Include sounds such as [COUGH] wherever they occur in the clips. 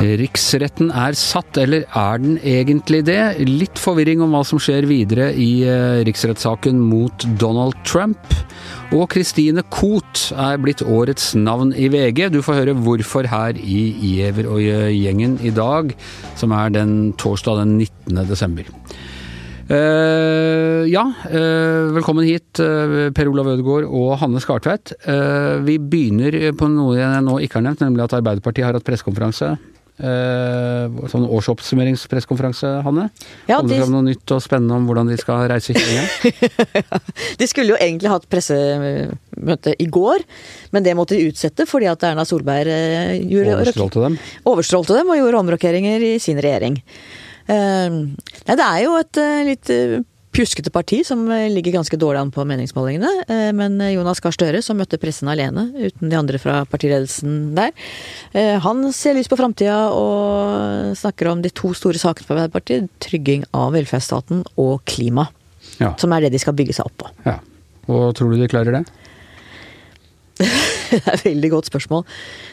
Riksretten er satt, eller er den egentlig det? Litt forvirring om hva som skjer videre i eh, riksrettssaken mot Donald Trump. Og Christine Koht er blitt årets navn i VG. Du får høre hvorfor her i Giæver og gjengen i dag, som er den torsdag den 19. desember. Uh, ja, uh, velkommen hit, uh, Per Olav Ødegaard og Hanne Skartveit. vi begynner på noe jeg nå ikke har nevnt, nemlig at Arbeiderpartiet har hatt pressekonferanse. sånn årsoppsummeringspressekonferanse, Hanne. Ja, Holder det fram noe nytt og spennende om hvordan de skal reise hit? [LAUGHS] de skulle jo egentlig hatt pressemøte i går, men det måtte de utsette fordi at Erna Solberg gjorde, overstrålte dem. overstrålte dem og gjorde omrokeringer i sin regjering. Ehm, nei, det er jo et eh, litt eh, pjuskete parti som eh, ligger ganske dårlig an på meningsmålingene. Men Jonas Gahr Støre, som møtte pressen alene, uten de andre fra partiledelsen der, han ser lys på framtida og snakker om de to store sakene for Arbeiderpartiet. Trygging av velferdsstaten og klima. Ja. Som er det de skal bygge seg opp på. Ja. Og tror du de klarer det? [LAUGHS] det er et veldig godt spørsmål.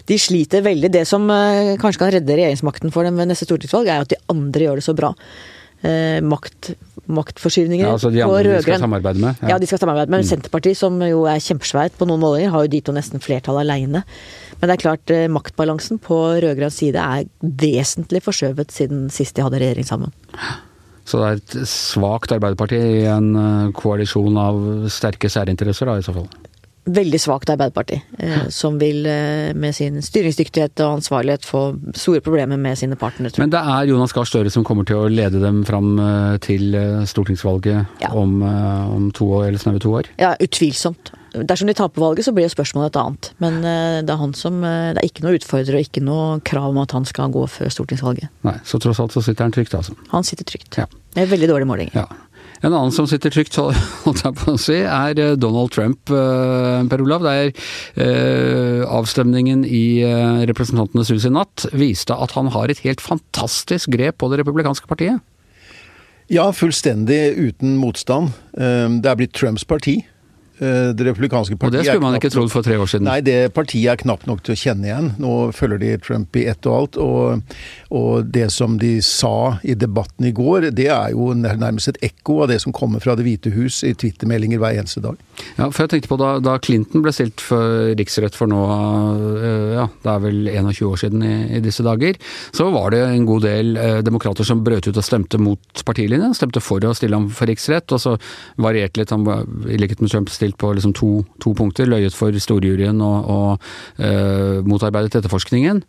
De sliter veldig. Det som eh, kanskje kan redde regjeringsmakten for dem ved neste stortingsvalg, er at de andre gjør det så bra. Eh, makt, maktforskyvninger ja, altså de andre de skal samarbeide med? Ja. ja, de skal samarbeide med. Mm. Senterpartiet, som jo er kjempesvært på noen målinger, har jo de to nesten flertall aleine. Men det er klart, eh, maktbalansen på rød-grønn side er vesentlig forskjøvet siden sist de hadde regjering sammen. Så det er et svakt Arbeiderparti i en eh, koalisjon av sterke særinteresser, da, i så fall? Veldig svakt Arbeiderparti, eh, som vil eh, med sin styringsdyktighet og ansvarlighet få store problemer med sine partnere. Men det er Jonas Gahr Støre som kommer til å lede dem fram eh, til stortingsvalget ja. om, om, to år, eller snaue to år? Ja, utvilsomt. Dersom de taper valget, så blir spørsmålet et annet. Men det er han som Det er ikke noe utfordrer og ikke noe krav om at han skal gå før stortingsvalget. Nei, Så tross alt så sitter han trygt, altså? Han sitter trygt. Ja. Det er veldig dårlig måling. Ja. En annen som sitter trygt, holdt jeg på å si, er eh, Donald Trump, eh, Per Olav. Der eh, avstemningen i Representantenes hus i natt viste at han har et helt fantastisk grep på det republikanske partiet. Ja, fullstendig uten motstand. Det er blitt Trumps parti. Eh, det republikanske partiet Og det skulle man ikke trodd for tre år siden? Nei, det partiet er knapt nok til å kjenne igjen. Nå følger de Trump i ett og alt. Og, og, det som de sa i debatten i går, det er jo nærmest et ekko av det som kommer fra Det hvite hus i twittermeldinger hver eneste dag. Ja, for jeg tenkte på da, da Clinton ble stilt for riksrett for nå, eh, ja, det er vel 21 år siden i, i disse dager, så var det en god del eh, demokrater som brøt ut og stemte mot partilinjen. Stemte for å stille ham for riksrett, og så varierte litt, han i likhet med Trump, stilt på liksom to, to, punkter. Løyet for storjuryen og, og eh, motarbeidet etterforskningen.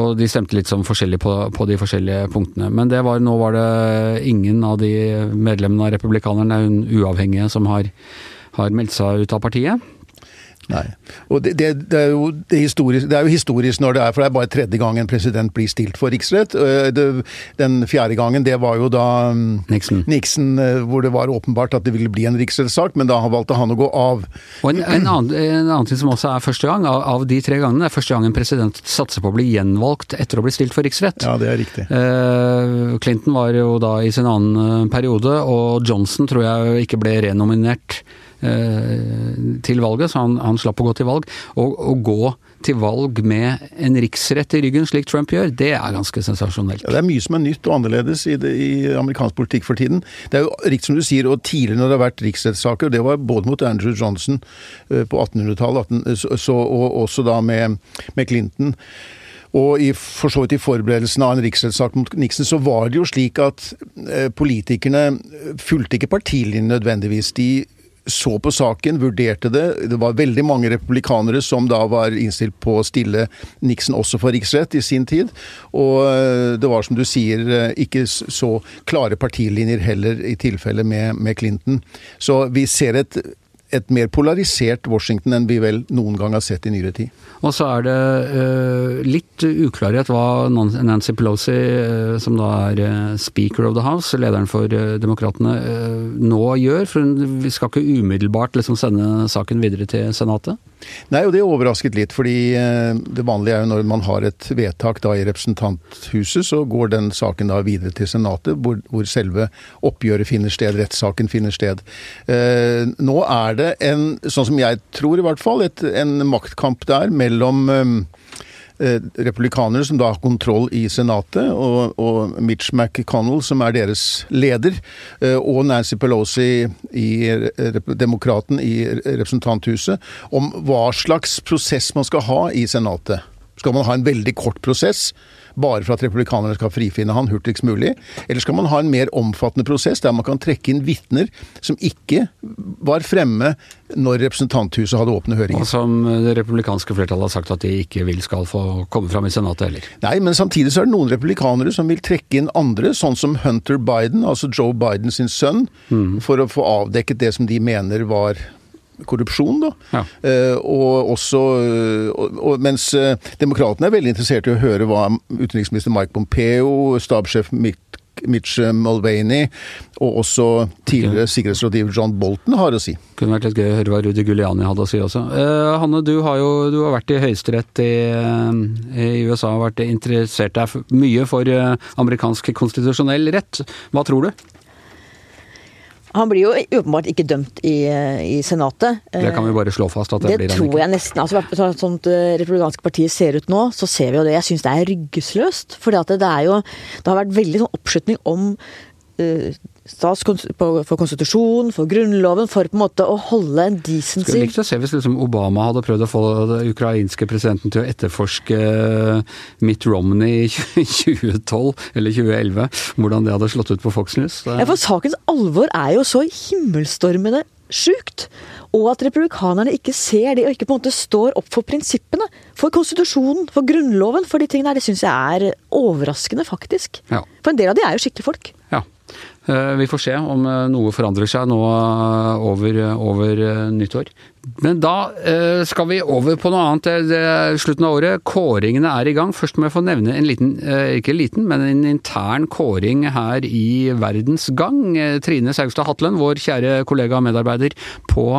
Og de stemte litt sånn forskjellig på, på, de forskjellige punktene. Men det var, nå var det ingen av de medlemmene av republikanerne, uavhengige, som har, har meldt seg ut av partiet. Nei. Og det, det, det, er jo, det, er jo, historisk når det er, for det er bare tredje gang en president blir stilt for riksrett. Den fjerde gangen, det var jo da mm, Nixon. Nixon hvor det var åpenbart at det ville bli en riksrettssak, men da valgte han å gå av. Og en, en, annen, en, annen, ting som også er første gang, av, av, de tre gangene, er første gang en president satser på å bli gjenvalgt etter å bli stilt for riksrett. Ja, det er riktig. Clinton var jo da i sin annen periode, og Johnson tror jeg ikke ble renominert Eh, til valget, så han, han, slapp å gå til valg. Og å gå til valg med en riksrett i ryggen, slik Trump gjør, det er ganske sensasjonelt. Ja, det er mye som er nytt og annerledes i, det, i, amerikansk politikk for tiden. Det er jo riktig som du sier, og tidligere når det har vært riksrettssaker, det var både mot Andrew Johnson eh, på 1800-tallet, og også da med, med Clinton. Og i, for så vidt i forberedelsen av en riksrettssak mot Nixon, så var det jo slik at eh, politikerne fulgte ikke partilinjen nødvendigvis. De så på saken, vurderte det. Det var veldig mange republikanere som da var innstilt på å stille Nixon også for riksrett i sin tid. Og eh, det var som du sier, eh, ikke så klare partilinjer heller i tilfelle med, med Clinton. Så vi ser et et mer polarisert Washington enn vi vel noen gang har sett i nyere tid. Og så er det uh, litt uklarhet hva Nancy Pelosi, uh, som da er uh, speaker of the house, lederen for Demokratene, nå gjør. For hun skal ikke umiddelbart liksom sende saken videre til Senatet? Nei, og det overrasket litt, fordi det vanlige er jo når man har et vedtak da i representanthuset, så går den saken da videre til Senatet, hvor, hvor selve oppgjøret finner sted, rettssaken finner sted. Nå er det det en, sånn som jeg tror i hvert fall, et, en maktkamp der mellom um, eh, republikanere som da har kontroll i Senatet, og, og Mitch McConnell som er deres leder, eh, og Nancy Pelosi, i, demokraten i representanthuset, om hva slags prosess man skal ha i Senatet. Skal man ha en veldig kort prosess? Bare for at republikanerne skal frifinne han hurtigst mulig? Eller skal man ha en mer omfattende prosess der man kan trekke inn vitner som ikke var fremme når representanthuset hadde åpne høringer? Og som det republikanske flertallet har sagt at de ikke vil skal få komme fram i Senatet heller. Nei, men samtidig så er det noen republikanere som vil trekke inn andre, sånn som Hunter Biden, altså Joe Biden sin sønn, mm. for å få avdekket det som de mener var korrupsjon, da. Ja. Uh, og også og, og, Mens uh, demokratene er veldig interessert i å høre hva utenriksminister Mike Pompeo, stabssjef Mitch Mulvaney og også tidligere sikkerhetsrådgiver John Bolton har å si. Kunne vært litt gøy å høre hva Rudi Guliani hadde å si også. Eh, Hanne, du har jo du har vært i høyesterett i, i, USA og vært interessert deg mye for amerikansk konstitusjonell rett. Hva tror du? Han blir jo åpenbart ikke dømt i, i, Senatet. Det kan vi bare slå fast at det, det blir han ikke. Det tror jeg nesten. altså Sånn det republikanske partiet ser ut nå, så ser vi jo det. Jeg syns det er ryggesløst. For det, det er jo Det har vært veldig sånn oppslutning om uh, for konstitusjonen, for grunnloven, for på en måte å holde en decency Skulle likt å se hvis liksom Obama hadde prøvd å få den ukrainske presidenten til å etterforske eh, Mitt Romney i [LAUGHS] 2012 eller 2011, hvordan det hadde slått ut på Fox News. Ja, for sakens alvor er jo så himmelstormende sjukt. Og at republikanerne ikke ser det, og ikke på en måte står opp for prinsippene. For konstitusjonen, for grunnloven, for de tingene her. Det syns jeg er overraskende, faktisk. Ja. For en del av de er jo skikkelige folk. Ja. Eh, vi får se om eh, noe forandrer seg nå eh, over, over nyttår. Men da skal vi over på noe annet. Det er slutten av året. Kåringene er i gang. Først må jeg få nevne en liten, ikke liten, men en intern kåring her i Verdens Gang. Trine Saugstad Hatlen, vår kjære kollega og medarbeider på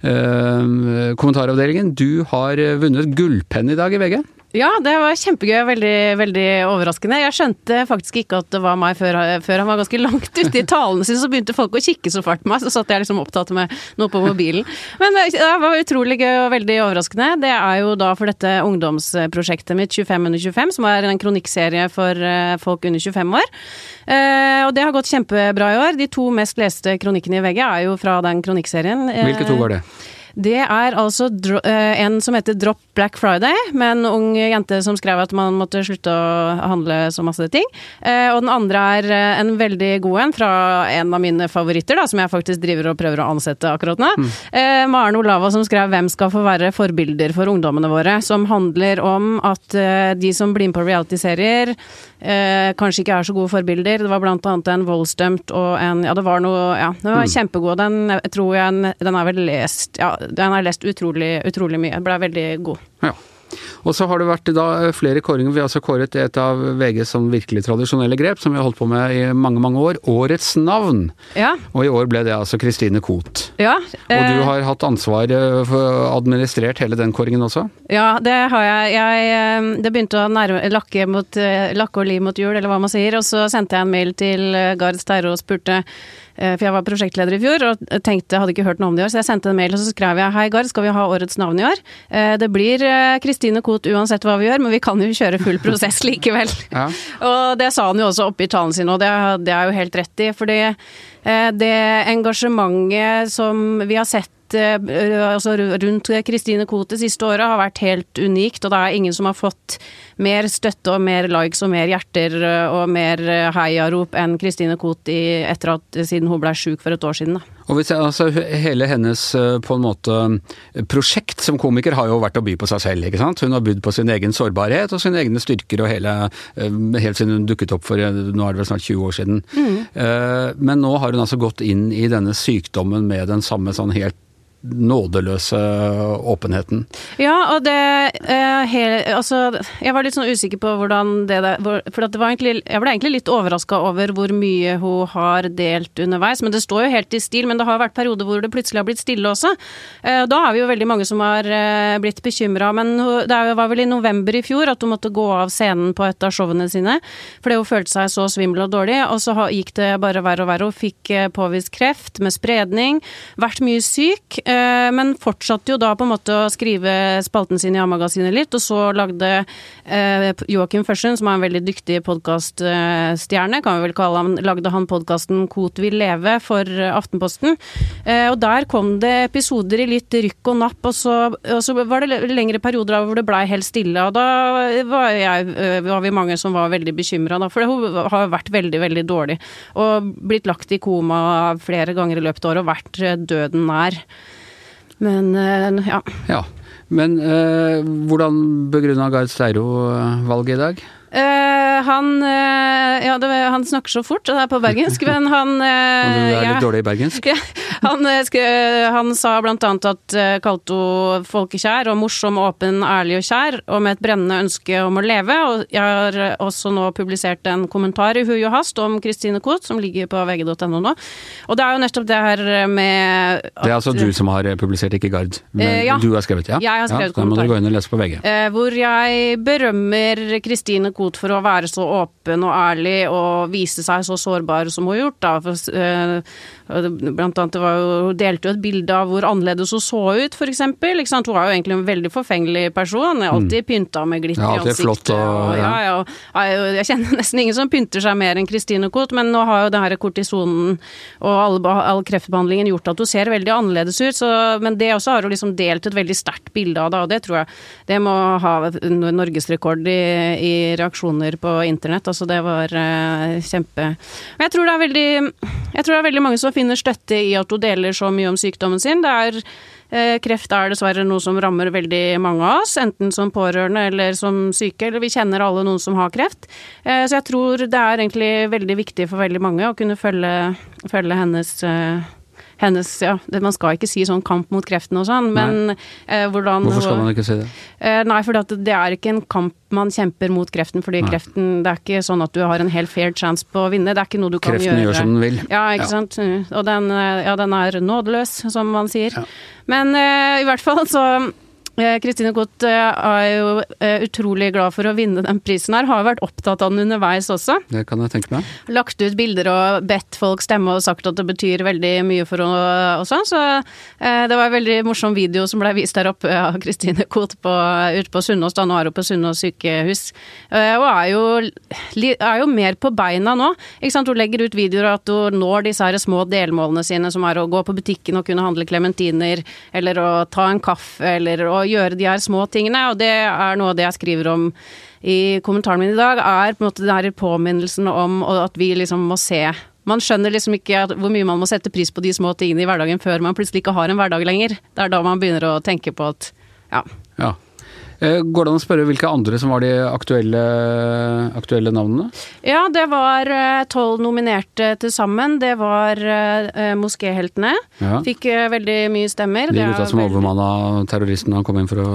kommentaravdelingen. Du har vunnet gullpenn i dag i VG. Ja, det var kjempegøy og veldig, veldig overraskende. Jeg skjønte faktisk ikke at det var meg før, før han var ganske langt ute i talene sine, så begynte folk å kikke så fælt på meg, så satt jeg liksom opptatt med noe på mobilen. Men det var utrolig gøy og veldig overraskende. Det er jo da for dette ungdomsprosjektet mitt 25 under 25, som er en kronikkserie for eh, folk under 25 år. Eh, og det har gått kjempebra i år. De to mest leste kronikkene i VG er jo fra den kronikkserien. Hvilke to var det? Det er altså eh, en som heter Drop Black Friday, med en ung jente som skrev at man måtte slutte å handle så masse ting. Eh, og den andre er eh, en veldig god en fra en av mine favoritter, da, som jeg faktisk driver og prøver å ansette akkurat nå. Mm. Maren Olava som skrev 'Hvem skal få være forbilder for ungdommene våre?', som handler om at de som blir med på reality-serier, kanskje ikke er så gode forbilder. Det var blant annet en voldsdømt og en Ja, det var noe Ja, den var mm. kjempegod. Den tror jeg Den er vel lest Ja, den har lest utrolig, utrolig mye. Ble veldig god. Ja. Og så har det vært da flere kåringer. Vi har altså kåret et av VGs sånn virkelig tradisjonelle grep, som vi har holdt på med i mange, mange år. Årets navn. Ja. Og i år ble det altså Kristine Koht. Ja, eh, og du eh, har hatt ansvar eh, for administrert hele den kåringen også? Ja, det har jeg. jeg eh, det begynte å nærme, lakke, mot, lakke og li mot jul, eller hva man sier. Og så sendte jeg en mail til Gard Sterre og spurte for jeg var prosjektleder i fjor og tenkte, hadde ikke hørt noe om det i år, så jeg sendte en mail og så skrev jeg hei Gard, skal vi ha årets navn i år? Eh, det blir eh, Kristine Koht uansett hva vi gjør, men vi kan jo kjøre full prosess [LAUGHS] likevel. Ja. Og det sa han jo også oppe i talen sin, og det, det er jo helt rett i. fordi det engasjementet som vi har sett altså rundt Kristine Koht det siste året har vært helt unikt, og det er ingen som har fått mer støtte og mer likes og mer hjerter eh, og mer eh, heiarop enn Kristine Koht etter at, siden hun ble sjuk for et år siden. Da. Og hvis, altså, Hele hennes eh, på en måte prosjekt som komiker har jo vært å by på seg selv. ikke sant? Hun har bydd på sin egen sårbarhet og sine egne styrker og hele, helt siden hun dukket opp for nå er det vel snart 20 år siden. Mm. Men nå har hun altså gått inn i denne sykdommen med den samme sånn helt nådeløse åpenheten. Ja, og det eh, hele, Altså, jeg var litt sånn usikker på hvordan det der For det var egentlig Jeg ble egentlig litt overraska over hvor mye hun har delt underveis. Men det står jo helt i stil. Men det har vært perioder hvor det plutselig har blitt stille også. Eh, da har vi jo veldig mange som har eh, blitt bekymra. Men det var vel i november i fjor at hun måtte gå av scenen på et av showene sine fordi hun følte seg så svimmel og dårlig. Og så gikk det bare verre og verre. Hun fikk påvist kreft med spredning, vært mye syk. Men fortsatte jo da på en måte å skrive spalten sin i A-magasinet litt, og så lagde eh, Joakim Førsund, som er en veldig dyktig podkaststjerne, kan vi vel kalle ham, lagde han podkasten Kot vil leve for Aftenposten. Eh, og der kom det episoder i litt rykk og napp, og så, og så var det lengre perioder hvor det blei helt stille, og da var, jeg, eh, var vi mange som var veldig bekymra, for hun har vært veldig, veldig dårlig. Og blitt lagt i koma flere ganger i løpet av året og vært eh, døden nær. Men eh, ja. ja. Men eh, hvordan begrunna Gard Steiro valget i dag? Uh, han uh, Ja, det, han snakker så fort, det er på bergensk, [LAUGHS] men han uh, Du er litt ja, dårlig i bergensk? Ja, han, han, sa blant annet at kalte henne folkekjær og morsom, åpen, ærlig og kjær, og med et brennende ønske om å leve. Og jeg har også nå publisert en kommentar i Hui og hast om Christine Koht, som ligger på vg.no nå. Og det er jo nettopp det her med at, Det er altså du som har publisert, ikke Gard? Men ja, du har skrevet, ja? Jeg har skrevet ja, så da må dere gå inn og lese på VG. hvor jeg berømmer Christine Koht for å være så åpen og ærlig og vise seg så sårbar som hun har gjort. Da. For, uh, blant annet, var Hun delte jo et bilde av hvor annerledes hun så ut, f.eks. Hun er jo egentlig en veldig forfengelig person. Jeg er alltid mm. pynta med glitter ja, i ansiktet. Flott, og, og, ja, ja, og, jeg kjenner nesten ingen som pynter seg mer enn Christine Koht, men nå har jo det her kortisonen og all, all kreftbehandlingen gjort at hun ser veldig annerledes ut. Så, men det også har hun liksom delt et veldig sterkt bilde av, da, og det tror jeg det må ha norgesrekord i, i reaksjoner på internett. Altså det var uh, kjempe Men jeg tror, det er veldig, jeg tror det er veldig mange som finner støtte i at hun deler så mye om sykdommen sin. Det er uh, Kreft er dessverre noe som rammer veldig mange av oss, enten som pårørende eller som syke, eller vi kjenner alle noen som har kreft. Uh, så jeg tror det er egentlig veldig viktig for veldig mange å kunne følge, følge hennes hennes ja, Man skal ikke si sånn kamp mot kreften og sånn, men eh, hvordan Hvorfor skal man ikke si det? Eh, nei, for det er ikke en kamp man kjemper mot kreften, fordi nei. kreften Det er ikke sånn at du har en helt fair chance på å vinne. Det er ikke noe du kan kreften gjøre. Kreften gjør som den vil. Ja, ikke ja. sant. Og den, eh, ja, den er nådeløs, som man sier. Men eh, i hvert fall så Kristine Godt eh, er jo eh, utrolig glad for å vinne den prisen her. Har vært opptatt av den underveis også. Det kan jeg tenke meg. Lagt ut bilder og bedt folk stemme og sagt at det betyr veldig mye for henne også. Så det var en veldig morsom video som ble vist der oppe av Kristine Koht ute på Sunnaas. Da nå er hun på Sunnaas sykehus. Og er jo, er jo, mer på beina nå. Ikke sant? Hun legger ut videoer at hun når disse her små delmålene sine, som er å gå på butikken og kunne handle klementiner, eller å ta en kaffe, eller å gjøre de her små tingene. Og det er noe av det jeg skriver om i kommentaren min i dag, er på en måte den her påminnelsen om at vi liksom må se man skjønner liksom ikke hvor mye man må sette pris på de små tingene i hverdagen før man plutselig ikke har en hverdag lenger. Det er da man begynner å tenke på at ja. ja. Eh, går det an å spørre hvilke andre som var de aktuelle, aktuelle navnene? Ja, det var eh, tolv nominerte til sammen. Det var uh, Moskéheltene. Ja. Fikk uh, veldig mye stemmer. De gutta som veldig... overmanna terroristen han kom inn for å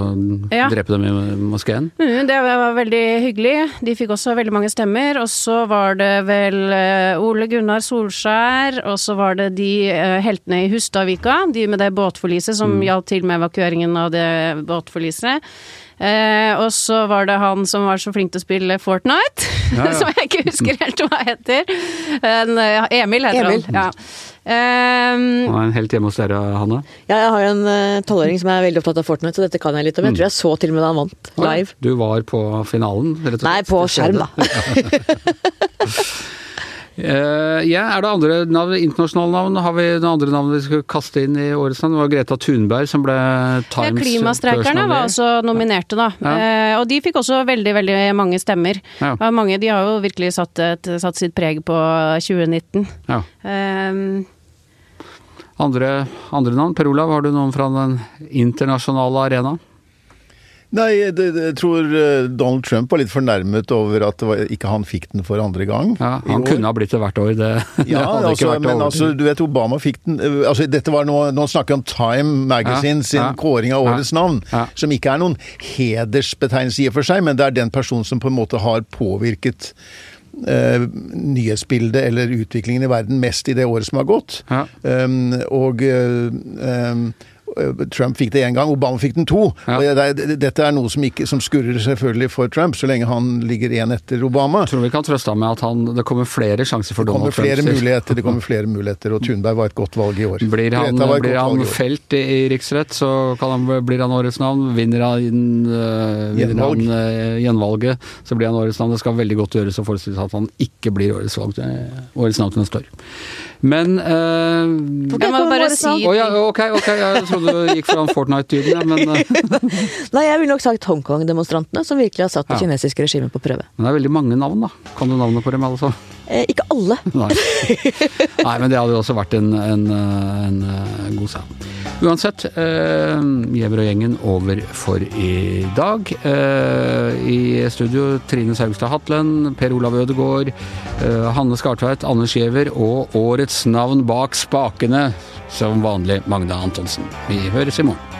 ja. drepe dem i moskeen? Mm, det var veldig hyggelig. De fikk også veldig mange stemmer. Og så var det vel uh, Ole Gunnar Solskjær, og så var det de heltene i Hustadvika, de med det båtforliset som mm. hjalp til med evakueringen av det båtforliset. Eh, og så var det han som var så flink til å spille Fortnite, [LAUGHS] ja, ja. som jeg ikke husker helt hva heter. En, Emil heter Emil. han. Ja. Um, han er en helt hjemme hos dere, Hanne? Ja, jeg har jo en eh, tolvåring uh, som er veldig opptatt av Fortnite, så dette kan jeg litt om. Jeg mm. tror jeg så til og med da han vant live. Du var på finalen? Nei, på skjerm, da. [LAUGHS] [LAUGHS] Uh, ja, er det andre navn, internasjonale navn? Har vi noen andre navn vi skal kaste inn i årets navn? Det var Greta Thunberg som ble Times ja, Klimastreikerne var også nominerte, da. Ja. Uh, og de fikk også veldig, veldig mange stemmer. Ja. Mange, de har jo virkelig satt, et, satt sitt preg på 2019. Ja. Uh, andre, andre navn? Per Olav, har du noen fra den internasjonale arena? Nei, det, jeg tror eh, Donald Trump var litt fornærmet over at var, ikke han fikk den for andre gang. Ja, Han kunne ha blitt det hvert år, det, [LAUGHS] ja, hadde altså, men altså, du vet Obama fikk den eh, altså, dette var noe, Nå snakker vi om Time Magazine sin ja, kåring av årets navn, som ikke er noen hedersbetegnelse i og for seg, men det er den personen som på en måte har påvirket Uh, nyhetsbildet eller utviklingen i verden mest i det året som har gått. Ja. Um, og uh, um, Trump fikk det én gang, Obama fikk den to. Ja. Og det dette er noe som, ikke, som skurrer selvfølgelig for Trump, så lenge han ligger én etter Obama. Jeg tror vi kan trøste ham med at han, det kommer flere sjanser for Donald Trump. flere muligheter, det kommer flere muligheter, og Thunberg var et godt valg i år. Blir han, blir han felt i, i riksrett, så kan han, blir han årets navn. Vinner han, øh, vinner han øh, gjenvalget, så blir han årets navn. Det skal veldig godt gjøres å forestille seg at han ikke blir årets, valg, årets navn til neste år. Men uh, Jeg må bare si oh, ja, ok, ok, jeg trodde du gikk foran Fortnite-dyden, ja, men uh. [LAUGHS] Nei, jeg ville nok sagt Hongkong-demonstrantene, som virkelig har satt det Ja. kinesiske regimet på prøve. men det er veldig mange navn, da. Kan du navnet på dem alle sammen? Eh, ikke alle. Nei. Nei, men det hadde jo også vært en, en, en, en øh, god sak. Uansett, eh, og gjengen over for i dag. Eh, I studio Trine Saugstad Hatlen, Per Olav Ødegaard, eh, Hanne Skartveit, Anders Gjever og årets navn bak spakene, som vanlig Magne Antonsen. Vi høres i morgen.